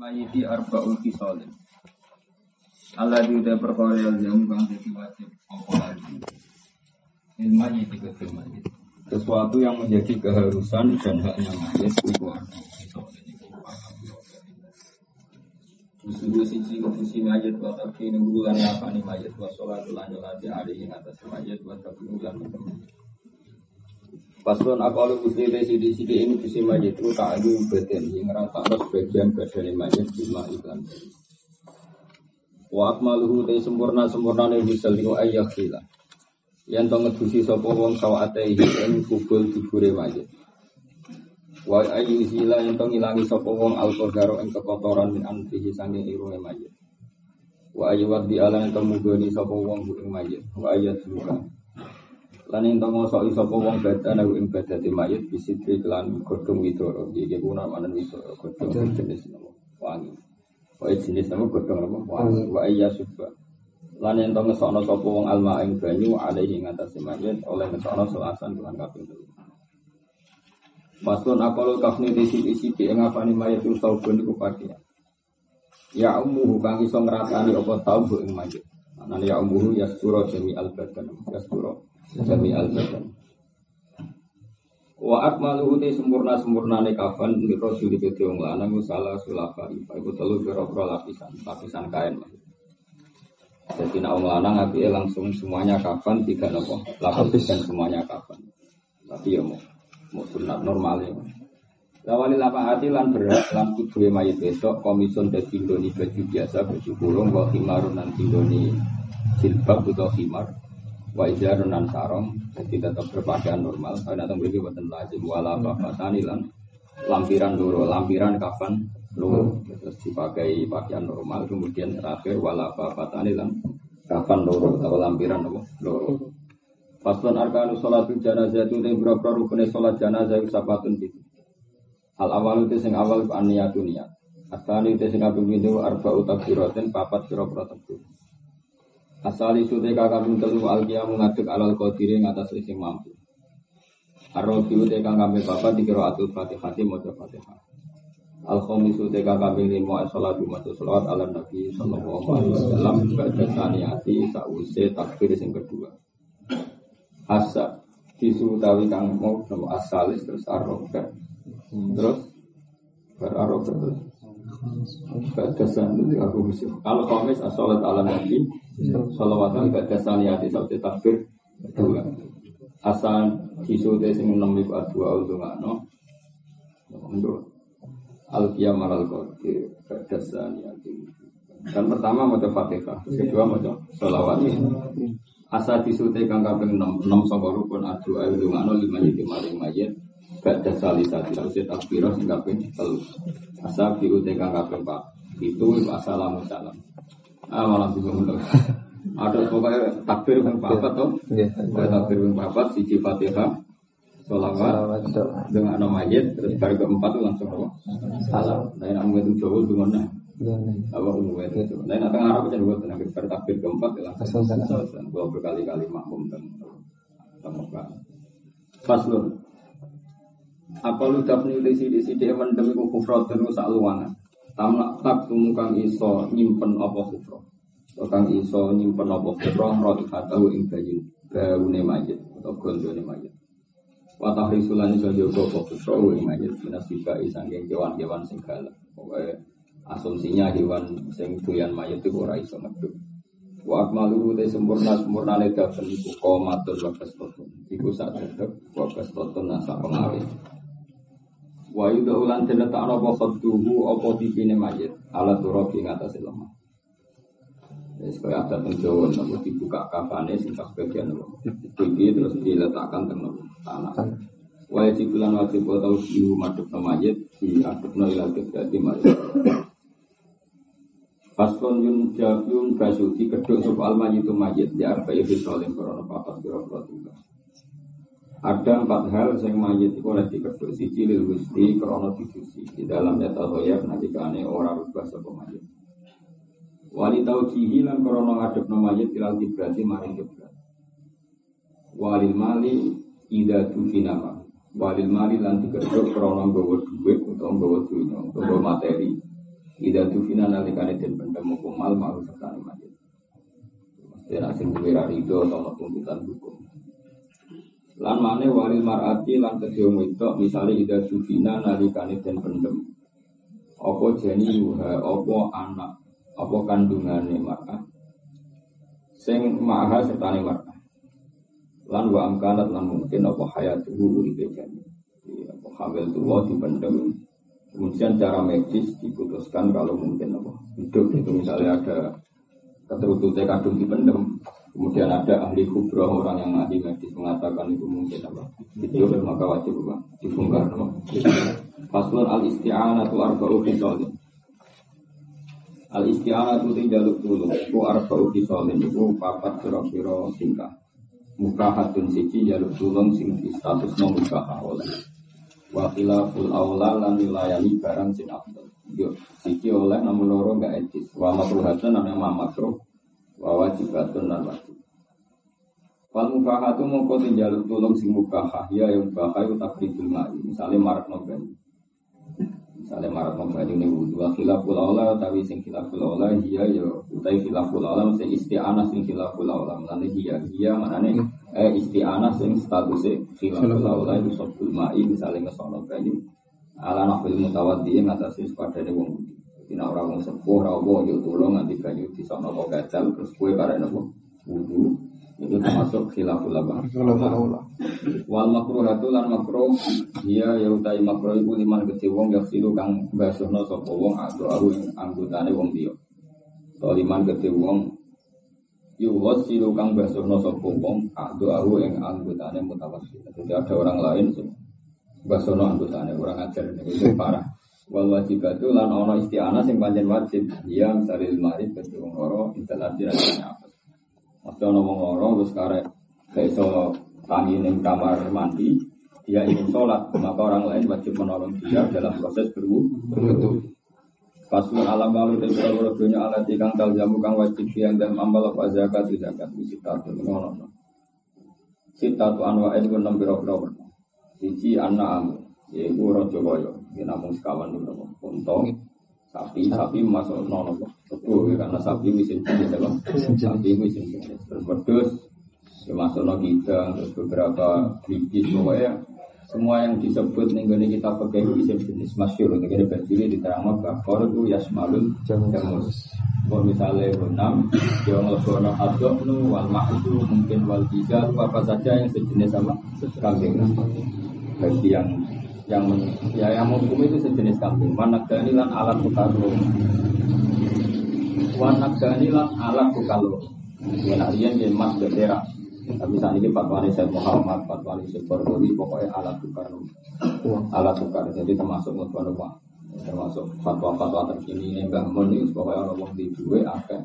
Mayiti arba'ul fisalin. Allah diutai perkara yang kang jadi wajib apa lagi? Ilmu mayiti ke mayit Sesuatu yang menjadi keharusan dan haknya mayit itu arba'ul fisalin. Usudu siji kufusi mayit wa tafi nunggulan apa nih mayit wa sholatul anjolati hari yang atas mayit wa tafi nunggulan Paslon akalu putri desi di sini ini kusi majid itu tak ada badan yang rata sebagian badan majid cuma iklan. Wa akmaluhu te sempurna sempurna nih bisa liku ayah kila. Yang tong ngedusi sopo wong sawatehi ing kubul dibure majid. Wa ayu sila yang tong ilangi sopo wong alkoharo ing kekotoran min anfihi sange irunge majid. Wa ayu waddi ala yang tong mugoni sopo wong majid. Wa ayat buka. Lan ing tong ngosok sapa wong badan aku ing badate mayit bisitri kelan godhong widoro. Iki kuna manen widoro godhong jenis nama wangi. Wae jenis nama godhong nama wangi. Wa iya subha. Lan ing tong ngesokno sapa wong alma ing banyu alaihi ing atase mayit oleh ngesokno selasan kelan kaping telu. Paslon akalu kafni disi-disi ing ngapani mayit usaubun iku pakaian. Ya ummuhu kang iso ngratani apa tau ing mayit. Anane ya ummuhu yastura jami al badan. Yastura jami al badan. Wa akmaluhu te sempurna sempurnane kafan li rasul ke wong lanang salah sulafa iku iku telu pira-pira lapisan, lapisan kain. Jadi nak lanang api langsung semuanya kafan tiga nopo lapisan semuanya kafan. Tapi ya mau mau sunat normal ya. Lawali lapa hati lan berat lan kudu mayit besok komison dadi ndoni baju biasa baju kurung wa khimarun nan tindoni jilbab atau khimar wa ijarun nan sarong jadi tetap berpakaian normal. Karena nanti beri buatan lazim wala bafatani lan lampiran loro lampiran kafan loro. Terus dipakai pakaian normal kemudian terakhir wala bafatani lan kafan loro atau lampiran loro. Paslon arkanu sholatul janazah itu yang berapa rukunnya sholat janazah itu sapatun itu Al awal itu sing awal aniyatu niat. Asali itu sing abim itu arba utakbiratin papat pira-pira takbir Asali sute kakak pun telu alkia mengaduk alal kodiri ngatas sing mampu. Arrobi ute kakak bapak dikira atul fatihati mojo fatihah. Al khomis ute kakak lima salatu mojo salawat ala nabi sallallahu alaihi wasallam baca saniyati sause takbir sing kedua. Asa disutawi kang mau nama asalis terus arroba terus berarroba terus Kalau komis asolat ala nabi, salawatan ya takbir dua. Kisute sing enam iku dua untuk badasan ya Dan pertama mau fatihah, kedua mau salawat. Asal disute kang kaping rukun adu ayu dungano lima jadi maring. Baca salisati harusnya takbirah sing kaping telu. Asal diute kang kaping pak itu assalamu salam. Ah malah bingung dong. Ada pokoknya takbir yang papat toh. Takbir yang papat siji fatihah. Salawat dengan nama mayit terus baru keempat itu langsung apa? Salam. Nah yang mungkin Jawa itu mana? Apa umumnya itu? Nah yang tengah Arab jadi buat tenaga bertakbir keempat ya langsung salam. Gua berkali-kali makmum dan temukan. Faslun. Apa lu dapni disi disi dia mendemi kufrat dan rusak luangan. Tamak tak tumukang iso nyimpen apa kufro. Kang iso nyimpen apa kufro roti katahu ing bayi gaune mayit atau gondone mayit. Watah risulan iso jogo apa kufro ing mayit minasiba isangking kewan-kewan sing. Pokoknya asumsinya hewan sing doyan itu ora iso medhuk. Wa akmalu te sempurna sempurna ne dafen iku qomatul wa kastotun. Iku sak dedek wa kastotun nasa pengawi. Wa yuda ulan den letakno apa khadduhu apa tipine mayit ala turabi ngatasé lemah. Wis kaya ada Jawa nopo dibuka kafane sing tak bagian nopo. Iki terus diletakkan teng nopo tanah. Wajib bulan wajib tau diu madhep mayit di adepno ila dadi mayit. Paslon yun yun basuti keduk sop alma itu mayit di arba solim korona papat biro tiga. Ada empat hal yang mayit itu oleh dikeduk siji lil gusti krono di dalam data hoyab nanti kane orang rubah sapa mayit. Wali tau lan krono ngadep no mayit ilal kibrati maring kibrat. Walil mali ida tufinama. Walil mali lan dikeduk krono nggawa duit utawa nggawa dunya utawa materi. Ida dufina nalikane den pendem mal mau serta mayit. Mesti nak sing duwe rido atau tuntutan hukum. Lan mane walil mar'ati lan kedhe wedok misale ida dufina nalikane den pendem. Apa jeni yuha, apa anak, apa kandungane mar'ah. Sing maha sertane mar'ah. Lan wa amkanat lan mungkin apa hayatuhu uripe jani. Apa hamil tuwa dipendem. Kemudian cara medis diputuskan kalau mungkin apa hidup itu misalnya ada keterututnya kadung dipendem Kemudian ada ahli kubro orang yang ahli medis mengatakan itu mungkin apa? Hidup maka wajib apa dibongkar apa Faslun al isti'anah tu arba'u khisalin Al isti'anah tu tinggaluk dulu Ku arba'u khisalin Itu papat kira-kira tingkah Muka hatun siji jaluk tulung sing di status no muka oleh Wakila ful aula lan wilayani barang sin afdal. Yo, siji oleh namun loro enggak etis. Wa makruhatun namanya makruh wa wajibatun lan wajib. Wal mubahatu mongko tinjaluk tulung sing mubahah ya yang mubahah itu takribul ma'i. Misalnya marak nobani. Misalnya marak nobani ini wudhu. Wa khilaful awla tapi sing khilaful awla hiya ya utai khilaful awla mesti isti'anah sing khilaful awla. Mulane hiya hiya manane eh isti'anah sing statusnya khilaful awla itu sobul ma'i misalnya ngesono banyu. Ala nafil mutawaddi ngatasi sepadane wong wudhu. Tina orang wong sepuh, orang wong yuk tulung nanti banyu di sana kok gajal terus kue karek nopo wudhu itu termasuk khilaful apa? Wal makruh itu lan makruh dia ya utai makruh iku liman gede wong ya silu kang basuhno sapa wong atau aku anggotane wong dia. To liman gede wong Yuwas silu kang basuhno sapa wong atau aku yang anggotane mutawassil. Jadi ada orang lain basuhno anggotane orang ajar itu parah. Wal wajibatu lan ono isti'anah sing pancen wajib. Ya misalil marid kedhe wong loro intelati rasane apa. Mesti ono wong loro wis karek gak iso tangi ning kamar mandi, dia ingin sholat, maka orang lain wajib menolong dia dalam proses berwudu. Paslon alam lalu dan beberapa dunia alat ikan tal jamu kang wajib yang dalam amal apa zakat zakat sita tu ngono. Sita tu anwa itu enam biro biro. Siji anak amu, yaitu rojo boyo. Ya namun sekawan dulu Untung. Sapi sapi masuk nono betul ya, karena sapi mesin jenis apa? Sapi mesin jenis. Terus berdus ya masuk no kita terus beberapa bibit pokoknya semua yang disebut nih kita pakai mesin jenis masyur untuk kita berdiri di terang bakor itu yasmalun jamus. kalau misalnya enam yang lesono adok nu wal itu mungkin wal tiga apa saja yang sejenis sama kambing. Bagi yang yang ya yang menghukum itu sejenis kambing wanak lan alat bukalu wanak lan alat bukalu ya narian ya mas. Bendera tapi saat ini fatwa saya Muhammad fatwa saya Barbori pokoknya alat bukalu alat tukar jadi termasuk mutwa termasuk fatwa-fatwa terkini ini bangun ini pokoknya orang di dua akan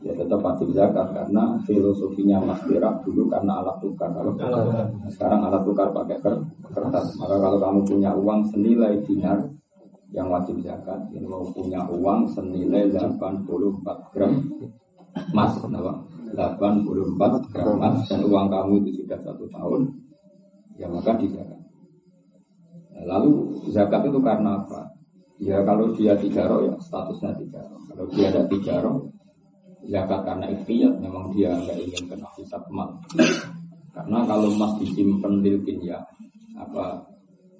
ya tetap wajib zakat karena filosofinya Mas Berak dulu karena alat tukar. Sekarang alat tukar pakai kertas maka kalau kamu punya uang senilai dinar yang wajib zakat ini mau punya uang senilai 84 gram emas kenapa 84 gram emas dan uang kamu itu sudah satu tahun ya maka dizakat. Lalu zakat itu karena apa? Ya kalau dia tiga ya statusnya tiga kalau dia ada tiga zakat karena ikhtiar memang dia nggak ingin kena hisab mal karena kalau emas disimpan di ya apa?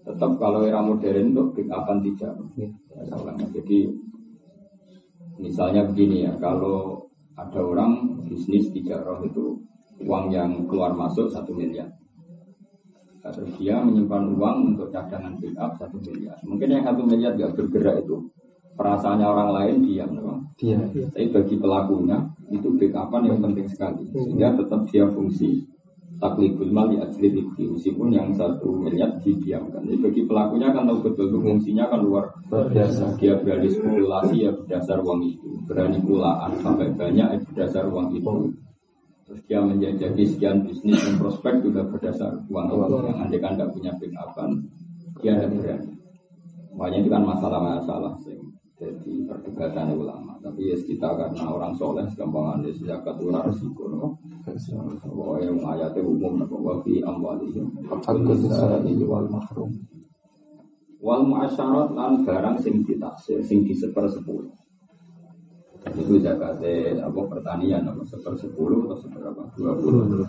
Tetap kalau era modern itu upan tidak? Ya, jadi misalnya begini ya kalau ada orang bisnis tiga roh itu uang yang keluar masuk satu miliar. Terus dia menyimpan uang untuk cadangan pick up satu miliar. Mungkin yang satu miliar gak bergerak itu perasaannya orang lain diam Diam. Tapi bagi pelakunya itu backupan yang penting sekali. Sehingga tetap dia fungsi takliful mal ya meskipun yang satu miliar didiamkan. Jadi bagi pelakunya kan tahu betul fungsinya kan luar biasa. Dia berani spekulasi ya berdasar uang itu, berani pulaan sampai banyak ya berdasar uang itu. Terus dia menjadi sekian bisnis dan prospek juga berdasar uang itu. Yang anda kan tidak punya backupan, dia tidak berani. Makanya itu kan masalah-masalah jadi perdebatan ulama tapi ya kita karena orang soleh segampangan di zakat ular resiko no yang ayatnya umum bahwa fi amwalihim. Hakul wal mahrum wal muasyarat lan barang sing ditaksir sing diseper sepuluh. Itu zakatnya apa pertanian apa sepersepuluh atau seberapa? Dua puluh.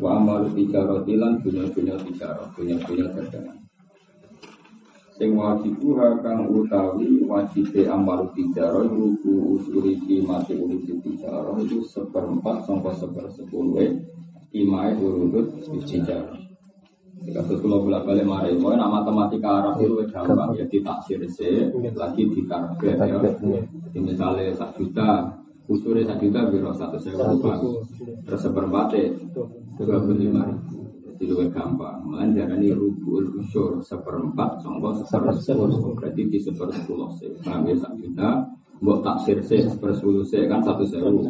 Wa amal tiga rotilan punya punya tiga punya punya dagangan. Sing wajibu kang utawi wajibe amal tijaro ruku usuri mati urut tijaro itu seperempat sampai sepersepuluh imai urut tijaro. Kasus kalau bolak balik mari, mau nama matematika Arab itu gampang ya ditaksir sih, lagi ditarget ya. Jadi misalnya satu juta, usulnya satu juta biro satu sewa terus seperempatnya dua puluh lima ribu. Jadi lebih gampang. Malah darah ini rubul usur seperempat, songkok sepersepuluh, berarti di sepersepuluh sih. Paham ya satu juta, Mbok taksir se sepersepuluh se kan satu sewu.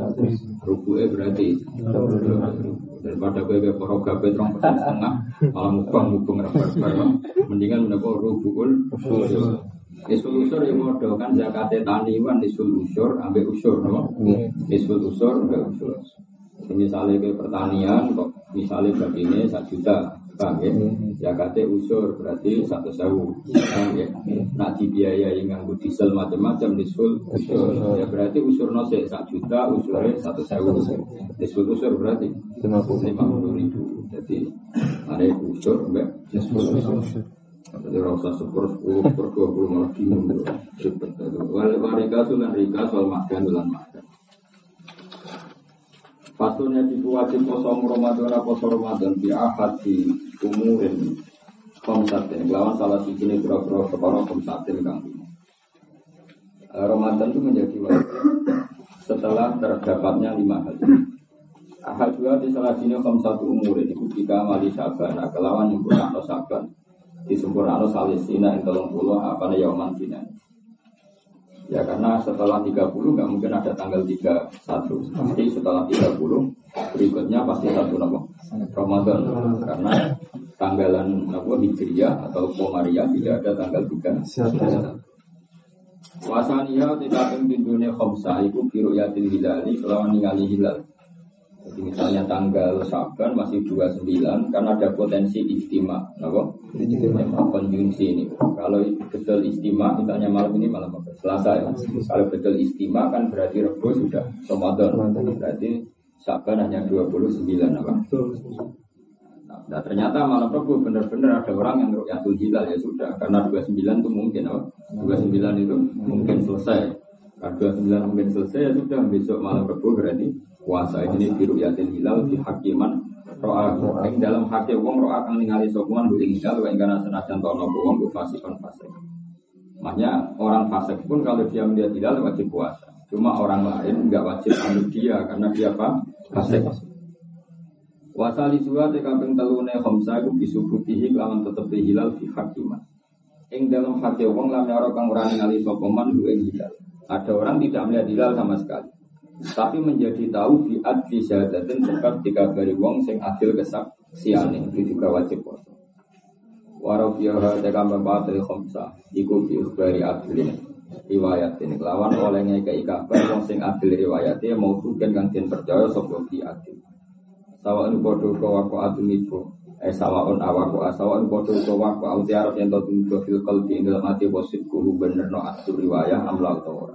Rubuke berarti daripada gue gue poro gabe terong persen setengah malah mukbang mukbang rabar mendingan menapa rubul usur. Isul usur yang modal kan zakate taniwan isul usur ambek usur no. Isul usur ambek usur. Misalnya ke pertanian kok misalnya begini satu juta Paham ya? Zakatnya usur berarti satu sewu. Paham ya? Nak dibiayai nganggu diesel macam-macam disul usur. Ya berarti usur nose satu juta, usurnya satu sewu. Disul usur berarti lima puluh ribu. Jadi ada usur, mbak. Disul usur. Jadi rasa sepuluh sepuluh per dua puluh malah bingung. Warika sulan rika soal makan ulan makan. Fasulnya itu wajib poso Ramadan poso Ramadan di ahad di umurin komsatin. Lawan salah sisi ini bro-bro separo komsatin kang. Ramadan itu menjadi wajib setelah terdapatnya lima hal. Ahad dua di salah sini satu umurin itu jika mali sabar. Nah, kelawan yang atau sabar disempurnakan salisina yang tolong puluh apa nih yauman. Ya karena setelah 30 nggak mungkin ada tanggal 31 Pasti setelah 30 berikutnya pasti satu nama Ramadan. Karena tanggalan apa Hijriah atau Komariah tidak ada tanggal 3 Wasania tidak pimpin dunia khomsa Iku biru yatin hilali Selawan ningali hilal jadi misalnya tanggal Syaban masih 29 karena ada potensi istimewa, apa? Istimewa konjungsi ini. Kalau betul istimewa, misalnya malam ini malam apa? Selasa ya. Kalau betul istimewa kan berarti Rebo sudah Ramadan. Berarti Syaban hanya 29 apa? Nah, ternyata malam Rabu benar-benar ada orang yang ru'yatul hilal ya sudah karena 29 itu mungkin apa? 29 itu mungkin selesai. Karena 29 mungkin selesai ya sudah besok malam Rabu berarti puasa. Ini biru yatin hilal di hakiman. Roa yang dalam hakim wong roa kang ningali sokuan bu hilal wa ingkana senajan tono wong bu fasikon fasik. Makanya orang fasik pun kalau dia melihat hilal wajib puasa. Cuma orang lain nggak wajib anut dia karena dia apa? Fasik. Wasali suwa te kaping telune khamsa iku bisubutihi kelawan tetep hilal fi hakiman. Ing dalam hati wong lam ora kang ora ningali sapa man hilal. Ada orang tidak melihat hilal sama sekali tapi menjadi tahu di adli syahadatin sebab dikabari wong sing adil kesaksian itu juga wajib poso. Warau fiyaha tekam babatri khomsa iku bi ikhbari adlin riwayat ini kelawan olehnya ke kabar wong sing adil riwayatnya mau tuken kang percaya sapa di adil. Sawan podo ko wako adil eh sawaun awaku asawan podo ko wako au tiarap yang tau tunggu fil qalbi dalam hati posit kuhu bener no adil riwayat amla atau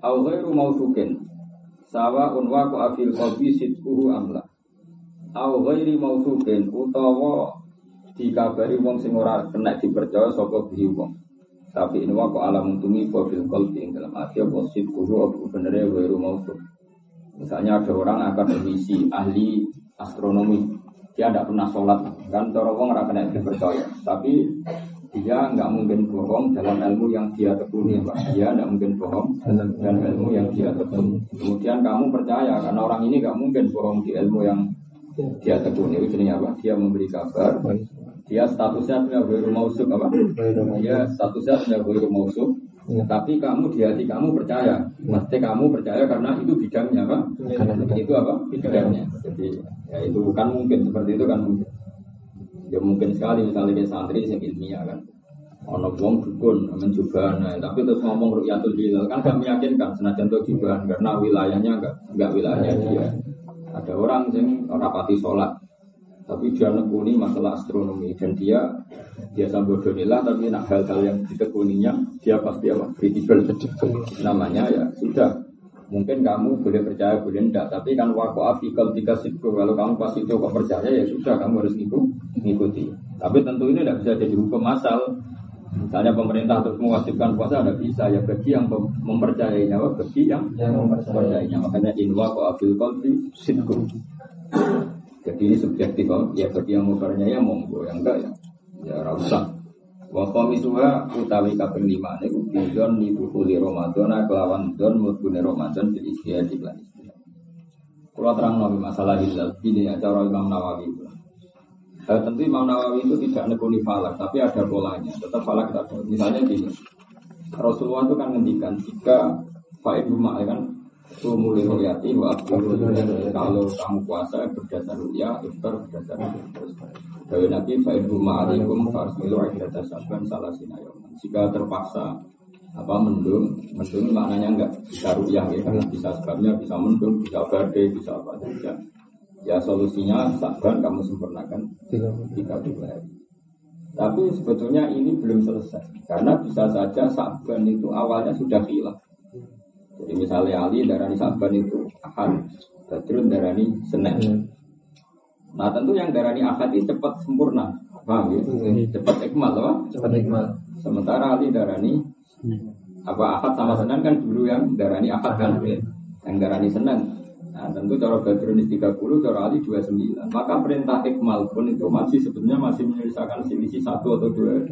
au ghairu mausukin sawa unwa ku afil qalbi sidquhu amla. Au ghairi mausukin utawa dikabari wong sing ora kena dipercaya saka bihi wong. Tapi ini waku alam untumi fil qalbi ing dalam hati apa sidquhu apa ghairu mausuk misalnya ada orang akademisi ahli astronomi dia tidak pernah sholat kan cara wong ora kena dipercaya tapi dia nggak mungkin bohong dalam ilmu yang dia tekuni Pak. Dia nggak mungkin bohong dalam ilmu yang dia tekuni. Kemudian kamu percaya karena orang ini nggak mungkin bohong di ilmu yang dia tekuni. Itu apa? Dia memberi kabar. Dia statusnya punya guru mausuk apa? Dia statusnya punya guru mausuk. Tapi kamu di hati kamu percaya, mesti kamu percaya karena itu bidangnya apa? Itu apa? Bidangnya. Jadi ya itu bukan mungkin seperti itu kan mungkin. Ya mungkin sekali misalnya dia santri yang ilmiah kan. Ono wong dukun menjubana, tapi terus ngomong rukyatul hilal kan gak meyakinkan senajan itu jubahan karena wilayahnya enggak enggak wilayahnya dia. Ada orang yang rapati sholat, tapi dia nekuni masalah astronomi. Dan dia biasa bodohilah tapi nak hal-hal yang ditekuninya dia pasti apa? Kredibel namanya ya sudah. Mungkin kamu boleh percaya boleh enggak. Tapi kan waktu afikal tiga sikur kalau kamu pasti itu kok percaya ya sudah kamu harus ikut ngikuti. Tapi tentu ini tidak bisa jadi hukum asal. Misalnya pemerintah terus mewajibkan puasa ada bisa. Ya bagi yang mempercayainya bagi yang, yang mempercayainya. makanya inwa kok afil kalbi sikur jadi ini subjektif kok. Ya bagi yang mufarnya ya monggo, yang enggak ya ya rasa. Wa qamisuha utawi kaping 5 niku bidon ni buhuli Ramadan kelawan don mlebune Ramadan bil istihad lan istihad. Kula terang nabi masalah hilal ini ya cara Imam Nawawi. Eh, tentu Imam Nawawi itu tidak nekuni falak, tapi ada polanya. Tetap falak kita Misalnya gini, Rasulullah itu kan ngendikan jika Ibu Mak kan Sumuli royati wa Kalau kamu puasa berdasar ruya, iftar berdasar Dari Nabi fa'in rumah alaikum Farsmilu akhirata sabban salah sinayoman Jika terpaksa apa mendung, mendung maknanya enggak bisa ruya ya, karena bisa sebabnya bisa mendung, bisa badai, bisa apa saja. Ya solusinya saban kamu sempurnakan tiga dua hari. Tapi sebetulnya ini belum selesai karena bisa saja saban itu awalnya sudah hilang. Jadi misalnya Ali darani Saban itu Ahad, Badrun darani Senin. Hmm. Nah tentu yang darani Ahad itu cepat sempurna, paham ya? Hmm. Cepat ikmal, apa? Cepat ikmal. Sementara Ali darani apa Ahad sama Senin kan dulu yang darani Ahad kan, yang darani Senin. Nah tentu cara Badrun 30, cara Ali 29. Maka perintah ikmal pun itu masih sebetulnya masih menyelesaikan selisih satu atau dua.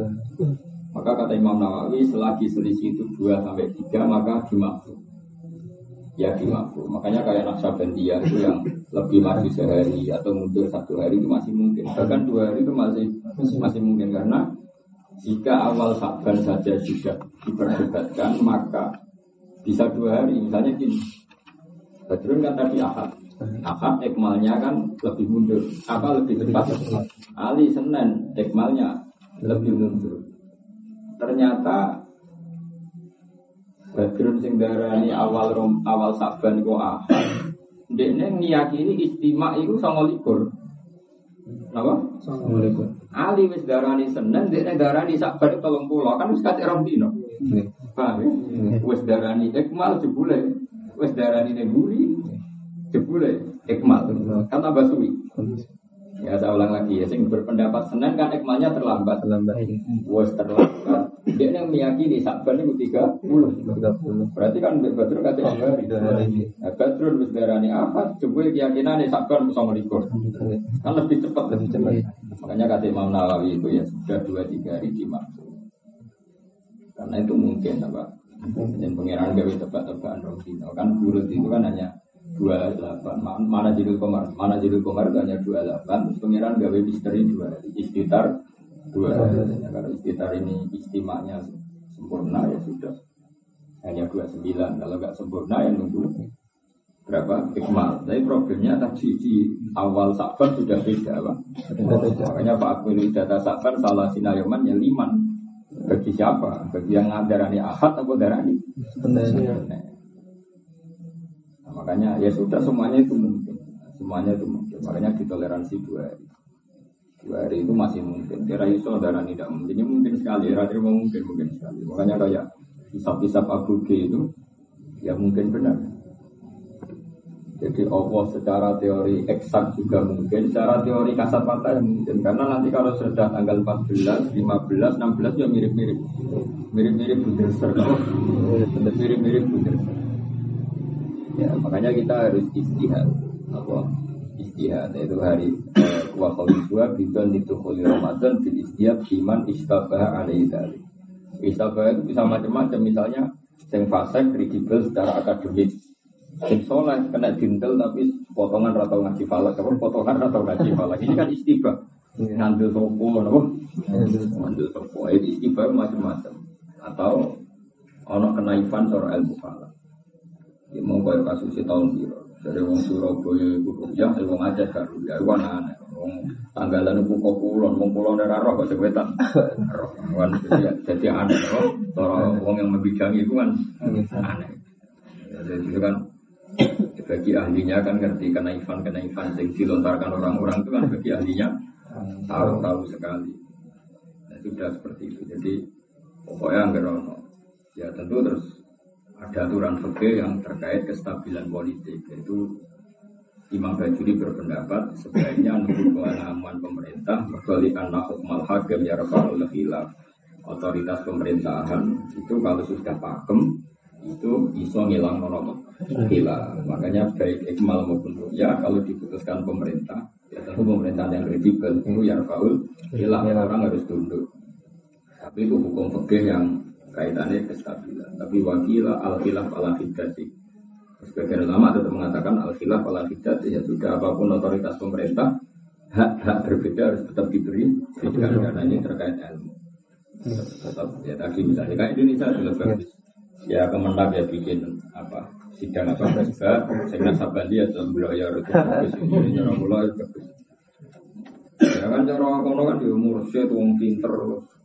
Maka kata Imam Nawawi selagi selisih itu dua sampai tiga maka dimaksud ya dimakfu. Makanya kayak Naksabandia itu yang lebih maju sehari atau mundur satu hari itu masih mungkin. Bahkan dua hari itu masih masih mungkin karena jika awal Saban saja sudah diperdebatkan maka bisa dua hari. Misalnya gini, Badrun kan tadi akad. Akad ekmalnya kan lebih mundur. Apa lebih cepat? Ali Senin ekmalnya lebih mundur. Ternyata Badrun sing darani awal rom, awal Saban iku ahad. Dekne ngiyakini istimak iku 29. Napa? 29. Ali wis darani Senin, dekne darani Saban 30 kan wis kate rong dino. Paham ya? Wis darani ikmal jebule. Wis darani neburi jebule ikmal. Kan tambah suwi. Ya saya ulang lagi ya, sing berpendapat Senin kan ikmalnya terlambat. Terlambat. Wes terlambat. Dia yang meyakini Sakban itu tiga puluh. Berarti kan Badrun kata hari. Nah, Badrun apa? Coba keyakinan Sakban bisa melikur. Kan lebih cepat. Lebih cepat. Makanya kata Imam Nawawi itu ya sudah dua tiga hari dimaksud. Karena itu mungkin apa? Dan pengiran gawe tebak-tebakan Rosino kan burut itu kan hanya dua delapan mana jilul komar mana jilul komar itu hanya dua delapan terus pangeran gawe misteri dua istitar dua ya, kalau istitar ini istimanya sempurna ya sudah. Hanya dua sembilan. Kalau nggak sempurna ya nunggu berapa? Ikmal. Tapi problemnya tadi di awal sakban sudah beda pak. Makanya pak Akbil data sakban salah sinayoman ya liman. Bagi siapa? Bagi yang ngadarani ahad atau darani? Sebenarnya. Makanya ya sudah semuanya itu mungkin. Semuanya itu mungkin. Makanya ditoleransi dua hari. Dua hari itu masih mungkin. Kira iso darah tidak mungkin. Ini mungkin sekali. Era terima mungkin mungkin sekali. Makanya kayak hisap-hisap Abu G itu ya mungkin benar. Jadi Allah secara teori eksak juga mungkin, secara teori kasat mata ya mungkin. Karena nanti kalau sudah tanggal 14, 15, 16 ya mirip-mirip. Mirip-mirip Buderser. Mirip-mirip Buderser. Ya, makanya kita harus istihad. Apa? Istihad itu hari wa dua bidon itu kholi Ramadan bil istihad iman istabah alaihi dzalik. Istabah itu bisa macam-macam misalnya yang fasik kredibel secara akademik. Yang soleh kena dintel tapi potongan atau ngaji falak, apa potongan atau ngaji falak. Ini kan istibah. Ngambil sopo, apa? Ngambil sopo. Itu istibah macam-macam. Atau ono kenaifan seorang ilmu falak. Ya mau kaya kasus tahun biru. Dari wong Surabaya iku ya, wong Aceh gak ya iku aneh. Tanggalan kok kulon, wong kulon ora roh kok sewetan. Roh kan jadi aneh kok. Cara wong yang membidangi itu kan aneh. Jadi itu kan bagi ahlinya kan ngerti kenaifan kenaifan yang dilontarkan orang-orang itu kan bagi ahlinya tahu tahu sekali. Nah, sudah seperti itu. Jadi pokoknya enggak Ya tentu terus ada aturan fikih yang terkait kestabilan politik yaitu Imam Bajuri berpendapat sebaiknya nunggu pengalaman pemerintah berkali anak hukmal hakim ya khilaf otoritas pemerintahan itu kalau sudah pakem itu iso ngilang nono khilaf makanya baik ikmal maupun ya kalau diputuskan pemerintah ya tentu pemerintahan yang kredibel itu ya faul hilang orang harus tunduk tapi itu hukum fikih yang kaitannya kestabilan. Tapi wakila al khilaf ala hidati. Sebagian ulama tetap mengatakan al khilaf ala hidati ya sudah apa pun otoritas pemerintah hak-hak berbeda harus tetap diberi karena ini terkait ilmu. Tetap ya tadi misalnya kayak Indonesia sudah bagus. Ya kemenang ya bikin apa sidang apa juga saya sabandi atau beliau itu bagus ini orang bagus. Ya kan cara kono kan dia mursyid wong pinter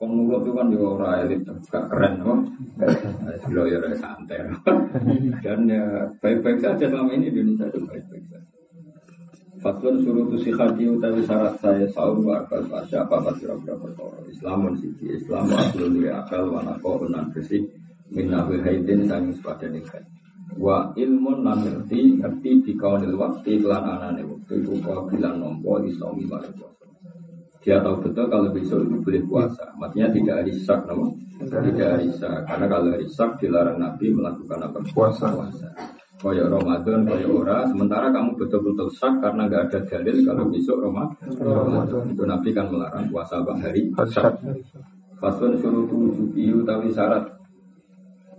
Penurut itu kan juga orang elit, gak keren, kok. Kalau ya santai. Dan ya baik-baik saja selama ini Indonesia itu baik-baik saja. Fatlun suruh tu sikhati utawi syarat saya sahur wa akal apa apa kira-kira perkara Islamun siji Islam wa aklun wa akal wa nako unan bersih min nabil haidin sanging sepadan ikan wa ilmun lan ngerti ngerti di kaunil waktu iklan anane waktu iku kau bilang nompo islami bareng dia tahu betul kalau besok itu boleh puasa. Maksudnya tidak hari sak, namun tidak hari sak. Karena kalau hari sak dilarang Nabi melakukan apa? Puasa. puasa. Koyok Ramadan, koyok ora. Sementara kamu betul-betul sak karena nggak ada dalil kalau besok Ramadan. Ramadan. Itu Nabi kan melarang puasa bang hari sak. Fasun suruh tujuh tapi syarat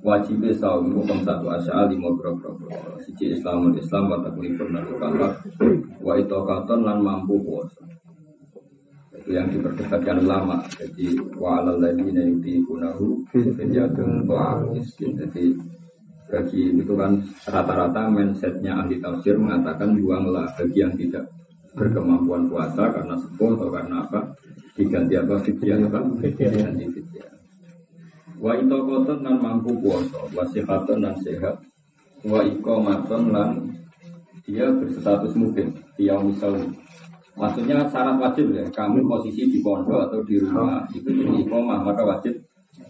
wajib saum hukum satu asal lima berapa siji Islamul Islam wa taklifun dan wa itu katon lan mampu puasa itu yang diperdebatkan ulama jadi wa'alal ladina yudhikunahu fidyatun miskin. Jadi bagi itu kan rata-rata mindsetnya ahli tafsir mengatakan buanglah bagi yang tidak berkemampuan puasa karena sepuh atau karena apa diganti apa fidyah apa? Diganti fidyah. Wa itokoton nan mampu puasa wa sehatun nan sehat wa ikomaton lan dia berstatus mungkin dia misalnya Maksudnya syarat wajib ya, kamu posisi di pondok atau di rumah itu jadi iqomah maka wajib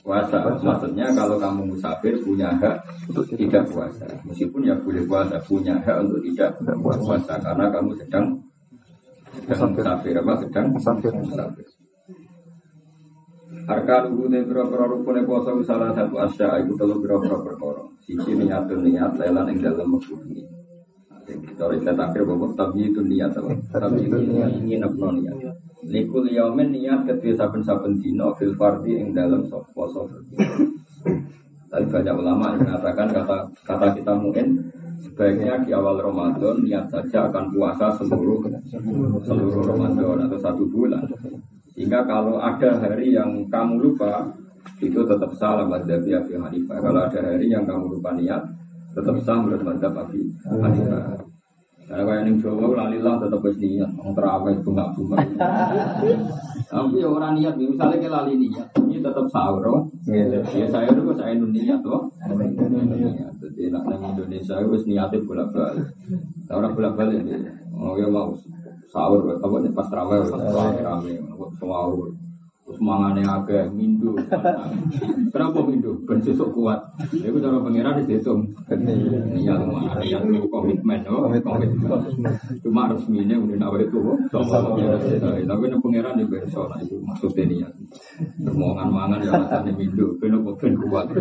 puasa. Maksudnya kalau kamu musafir punya hak untuk tidak puasa. Meskipun ya boleh puasa, punya hak untuk tidak puasa karena kamu sedang sedang musafir apa sedang musafir. musafir. Harga lugu ne pira-pira rukune puasa salah satu asya iku telu pira-pira perkara. Siji niatun niat lelan ing dalam mekbu kalau kita akhir bahwa tapi itu niat apa? Tapi itu niat ingin apa niat? Likul yaumin niat ketika saben-saben dino fil fardi ing dalam poso Tapi banyak ulama yang mengatakan kata kata kita mungkin sebaiknya di awal Ramadan niat saja akan puasa seluruh seluruh Ramadan atau satu bulan. Sehingga kalau ada hari yang kamu lupa itu tetap salah madzhab Abi Hanifah. Kalau ada hari yang kamu lupa niat tetap sah menurut madzhab Abi Hanifah. Karena kayak yang Jawa lalilah tetap harus niat, orang terawih bunga bunga. Tapi ya orang niat, misalnya kita lali niat, ini tetap sahur, oh. Ya saya itu saya niat, tuh. Jadi nak nang Indonesia itu niatnya bolak balik. Orang bolak balik, oh ya mau sahur, apa pas terawih, rame rame, sahur. Terus mangane agak mindu. Kenapa mindu? Ben sesuk kuat. Iku cara pangeran dihitung. Iya lumayan ya komitmen oh, komitmen. Cuma resminya udah nawa itu. Tapi nek pangeran di berso nah itu maksudnya niat. Permohonan mangan ya alasannya mindu. Ben kok ben kuat.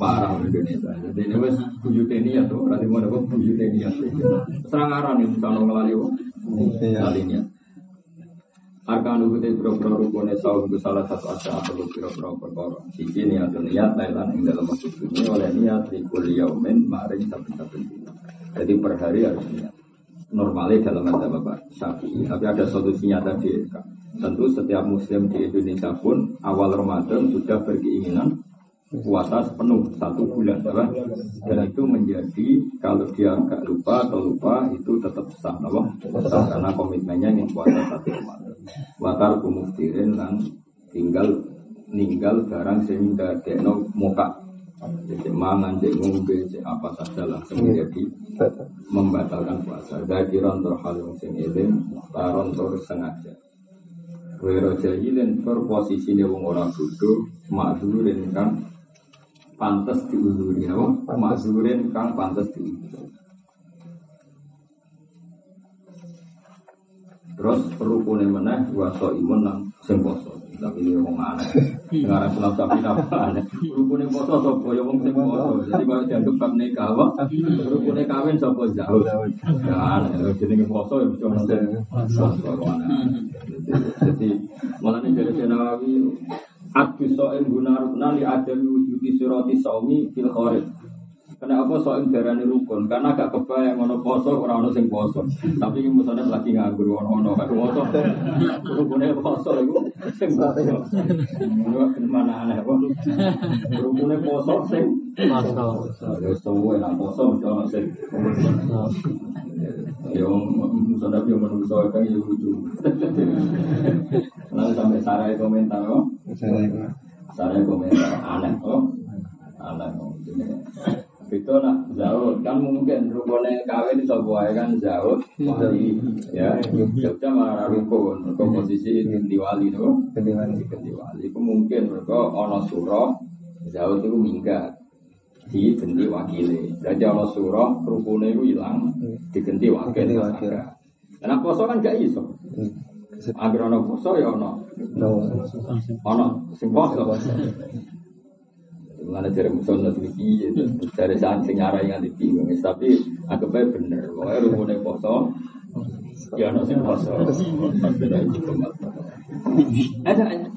Parah Indonesia. Jadi ini wis buyute niat tuh. Berarti mau dapat buyute niat. Serang aran itu kalau ngelali. Ngelali niat. Arkan uguti biro-biro rukune saum itu salah satu asya atau biro-biro perkara. Sisi niat niat lailan ing dalam masuk ini oleh niat di yaumin maring saben-saben Jadi per hari harus niat. Normalnya dalam ada bapak syafi'i. Tapi ada solusinya tadi. Tentu setiap muslim di Indonesia pun awal Ramadan sudah berkeinginan puasa sepenuh satu bulan apa? dan itu menjadi kalau dia agak lupa atau lupa itu tetap sah apa? karena komitmennya yang puasa satu Ramadan watar kumuftirin dan tinggal ninggal barang sehingga deno muka Jadi mangan, cek ngombe, cek apa saja langsung menjadi membatalkan puasa. Zakiron tor hal yang sing eling, taron tor sengaja. Wero jahilin tor posisinya wong ora bodoh, makzurin kang pantas diuluri, apa? Makzurin kang pantas diuluri. Terus rukunnya meneh waso imun nang sing poso. Tapi ini wong aneh. Sekarang sulam sapi apa aneh. Rukunnya poso sopo ya wong sing. Jadi kalau dianggap bab nikah apa? Rukunnya kawin sopo jauh. Ya aneh. Jadi poso ya bisa nanti poso. Jadi malah ini dari Nawawi. Adu so'in guna rukna li adami wujudi surati saumi fil kharij. Kenapa soal darani rukun? Karena gak kebayang ono poso ora ono sing poso. Tapi musane lagi nganggur ono ono poso. Rukune poso iku sing poso. Ono mana aneh kok. Rukune poso sing poso. Ya semua enak poso ono sing Ya musane yo menungso kan yo lucu. Lalu sampai sarai komentar kok. Sarai komentar aneh kok. Aneh kok. Itu nak jauh kan mungkin rukunnya kawin sebuah kan jauh wali. Ya Jogja malah rukun komposisi ganti wali itu ganti wali. Ganti wali. Itu mungkin mereka ono surah jauh itu minggat. Di ganti wakili jadi ono surah rukunnya itu hilang diganti wakil. Karena poso kan gak iso. Agar ono poso ya ono ono sing poso Mengenai dari musuh nanti dari saat sing nyarai yang bingung, tapi aku baik bener. Pokoknya rumunnya foto, ya nasi. Ada ada.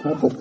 Apa